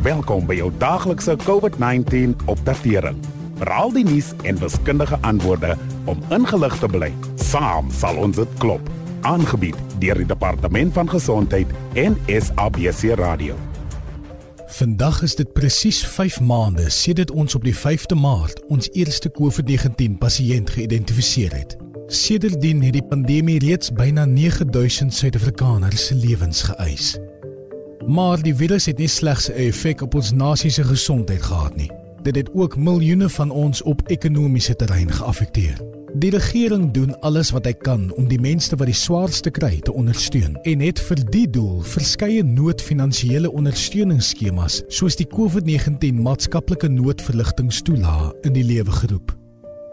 Welkom by jou daglikse COVID-19 opdatering. Raal die nuus en wiskundige antwoorde om ingelig te bly. Saam sal ons dit klop. Aangebied deur die Departement van Gesondheid en SABC Radio. Vandag is dit presies 5 maande sedit ons op die 5de Maart ons eerste COVID-19 pasiënt geïdentifiseer het. Sedertdien het die pandemie reeds byna 9000 Suid-Afrikaners se lewens geëis. Maar die virus het nie slegs 'n effek op ons nasie se gesondheid gehad nie. Dit het ook miljoene van ons op ekonomiese terrein geaffekteer. Die regering doen alles wat hy kan om die mense wat die swaarste kry te ondersteun en het vir die doel verskeie noodfinansiële ondersteuningsskemas soos die COVID-19 maatskaplike noodverligtingstoelaag in die lewe geroep.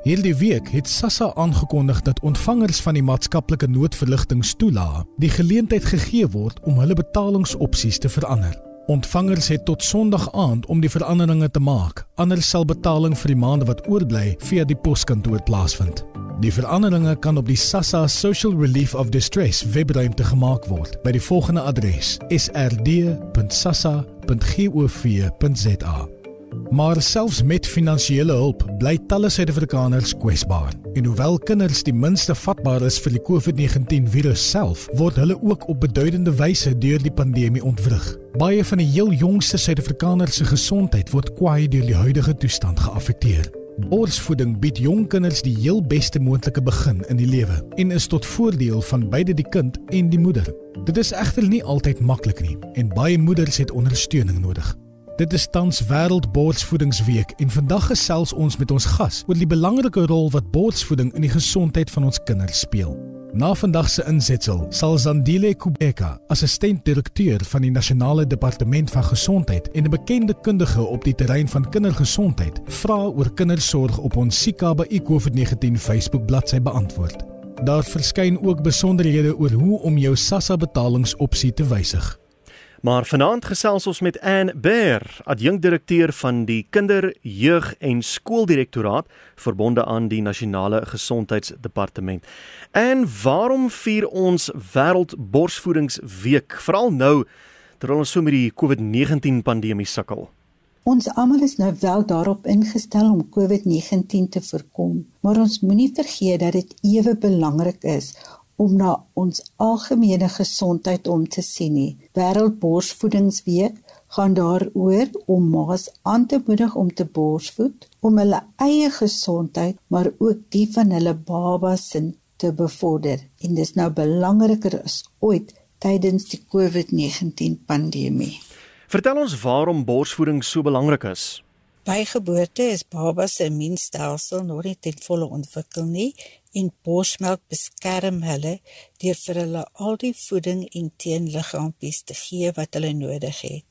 Hierdie week het SASSA aangekondig dat ontvangers van die maatskaplike noodverligtingstoelaag die geleentheid gegee word om hulle betalingsopsies te verander. Ontvangers het tot Sondag aand om die veranderinge te maak. Anders sal betaling vir die maande wat oorbly via die poskantoor plaasvind. Die veranderinge kan op die SASSA Social Relief of Distress webwerf gemaak word by die volgende adres: srd.sassa.gov.za. Maar selfs met finansiële hulp bly talle Suid-Afrikaners kwesbaar. En hoewel kinders die minste vatbaar is vir die COVID-19 virus self, word hulle ook op beduidende wyse deur die pandemie ontwrig. Baie van die heel jongste Suid-Afrikaners se gesondheid word kwaai deur die huidige toestand geaffekteer. Borsvoeding bied jong kinders die heel beste moontlike begin in die lewe en is tot voordeel van beide die kind en die moeder. Dit is egter nie altyd maklik nie en baie moeders het ondersteuning nodig. Dit is tans Wêreldborsvoedingsweek en vandag gesels ons met ons gas oor die belangrike rol wat borsvoeding in die gesondheid van ons kinders speel. Na vandag se insetsel sal Zandile Kubeka, assistent-direkteur van die Nasionale Departement van Gesondheid en 'n bekende kundige op die terrein van kindergesondheid, vra oor kindersorg op ons Sikaba COVID-19 Facebook bladsy beantwoord. Daar verskyn ook besonderhede oor hoe om jou SASSA betalingsopsie te wysig. Maar vanaand gesels ons met Anne Bear, adjunkdirekteur van die Kinder, Jeug en Skooldirektoraat verbonde aan die Nasionale Gesondheidsdepartement. En waarom vier ons Wêreldborsvoedingsweek veral nou terwyl ons so met die COVID-19 pandemie sukkel? Ons almal is nou wel daarop ingestel om COVID-19 te voorkom, maar ons moenie vergeet dat dit ewe belangrik is om na ons algemene gesondheid om te sien nie. Wêreldborsvoedingsweek gaan daaroor om ma's aan te moedig om te borsvoed om hulle eie gesondheid maar ook die van hulle babas se te bevorder. En dis nou belangriker as ooit tydens die COVID-19 pandemie. Vertel ons waarom borsvoeding so belangrik is. By geboorte is baba se immuunstelsel nog nie ten volle ontwikkel nie en borsmelk beskerm hulle deur vir hulle al die voeding en teenliggaampies te gee wat hulle nodig het.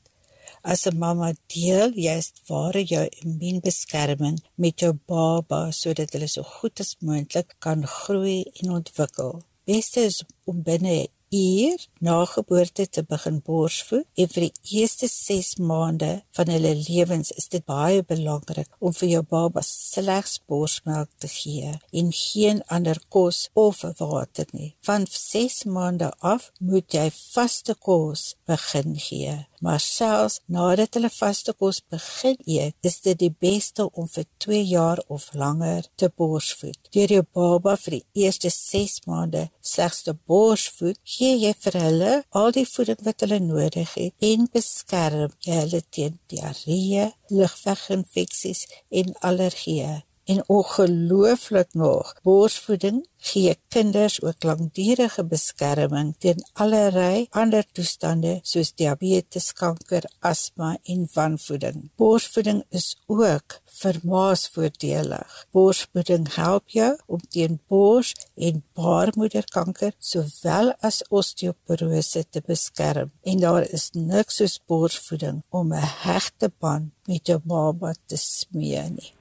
As 'n mamma deel juist ware jou immuunbeskerming met jou baba sodat hulle so goed as moontlik kan groei en ontwikkel. Beste is om binne uur na geboorte te begin borsvoed en vir die eerste 6 maande van hulle lewens is dit baie belangrik om vir jou baba slegs borsmelk te gee en geen ander kos of water nie. Van 6 maande af moet jy vaste kos begin gee. Maar selfs nadat hulle vaste kos begin eet, is dit die beste om vir 2 jaar of langer te borsvoed. Deur jou baba vir die eerste 6 maande slegs te borsvoed, gee jy vir hulle al die voeding wat hulle nodig het en beskerm jy hulle teen diarree, lugweginfeksies en allergieë en ongelooflik nog borsvoeding gee kinders ook langdurige beskerming teen allerlei ander toestande soos diabetes, kanker, asma en wanvoeding. Borsvoeding is ook vir ma's voordelig. Borsvoeding help jou om teen bors en baarmoederkanker sowel as osteoporose te beskerm. En daar is niks soos borsvoeding om 'n hegte band met jou baba te smee nie.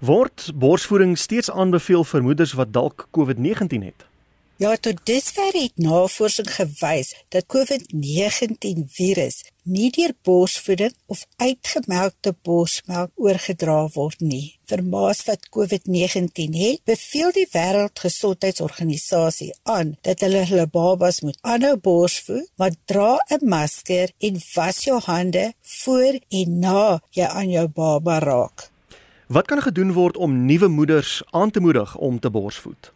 Word borsvoeding steeds aanbeveel vir moeders wat dalk COVID-19 het? Ja, tot dusver het navorsing gewys dat COVID-19 virus nie deur borsvoeding of uitgemelkte borsmelk oorgedra word nie. Vir maas wat COVID-19 het, beveel die Wêreldgesondheidsorganisasie aan dat hulle hulle babas moet aanhou borsvoed, maar dra 'n masker en was jou hande voor en na jy aan jou baba raak. Wat kan gedoen word om nuwe moeders aan te moedig om te borsvoed?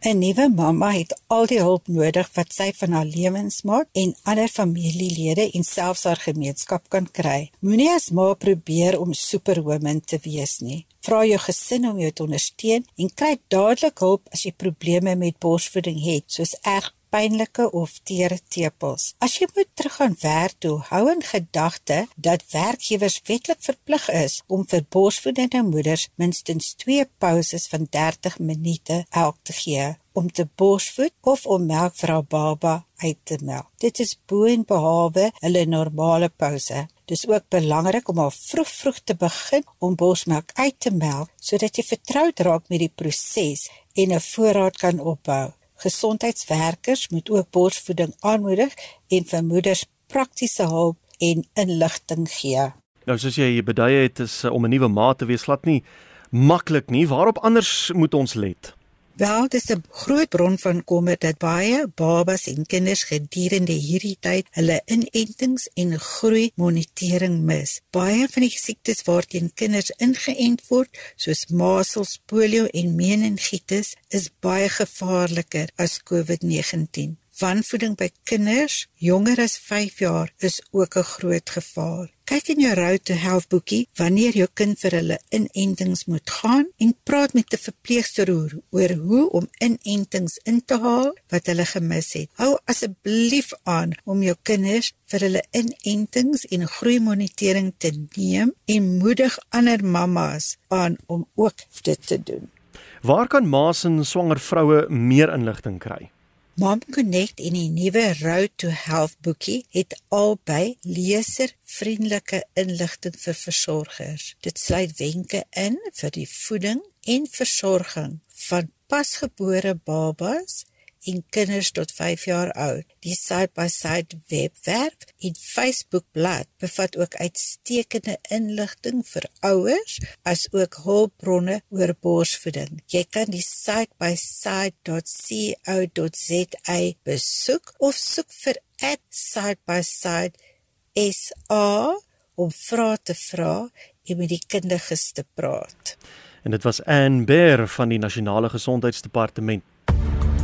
'n Nuwe mamma het al die hulp nodig wat sy van haar lewensmaat en ander familielede en selfs haar gemeenskap kan kry. Moenie as ma probeer om superwoman te wees nie. Vra jou gesin om jou te ondersteun en kry dadelik hulp as jy probleme met borsvoeding het, soos erg pynlike of teere tepels. As jy moet teruggaan werk toe, hou in gedagte dat werkgewers wetlik verplig is om vir borsvoedende moeders minstens 2 pauses van 30 minute elk te gee om te borsvoed of om melk vir haar baba uit te melk. Dit is boonbehalwe hulle normale pouse. Dis ook belangrik om al vroeg vroeg te begin om borsmelk uit te melk sodat jy vertroud raak met die proses en 'n voorraad kan opbou. Gesondheidswerkers moet ook borsvoeding aanmoedig en vir moeders praktiese hulp en inligting gee. Nou soos jy beduie het is eh, om 'n nuwe ma te wees glad nie maklik nie. Waarop anders moet ons let? Wel, dit is 'n groot bron van kommer dat baie babas en kinders gedurende hierdie tyd hulle inentings en groei monitering mis. Baie van die siektes waarteen kinders ingeënt word, soos measles, polio en meningitis, is baie gevaarliker as COVID-19. Wanvoeding by kinders jonger as 5 jaar is ook 'n groot gevaar. Kyk in jou Road to Health boekie wanneer jou kind vir hulle inentings moet gaan en praat met 'n verpleegster oor hoe om inentings in te haal wat hulle gemis het. Hou asseblief aan om jou kinders vir hulle inentings en groeimonitering te neem en moedig ander mammas aan om ook dit te doen. Waar kan ma's en swanger vroue meer inligting kry? Mom Connect en die nuwe Road to Health boekie het albei leservriendelike inligting vir versorgers. Dit sluit wenke in vir die voeding en versorging van pasgebore babas en kinders tot 5 jaar oud. Die side-by-side webwerf en Facebook-blad bevat ook uitstekende inligting vir ouers as ook hulpbronne oor borsvoeding. Jy kan die side-by-side.co.za besoek of soek vir @side-by-side SA om vrae te vra en met die kundiges te praat. En dit was Anne Bear van die Nasionale Gesondheidsdepartement.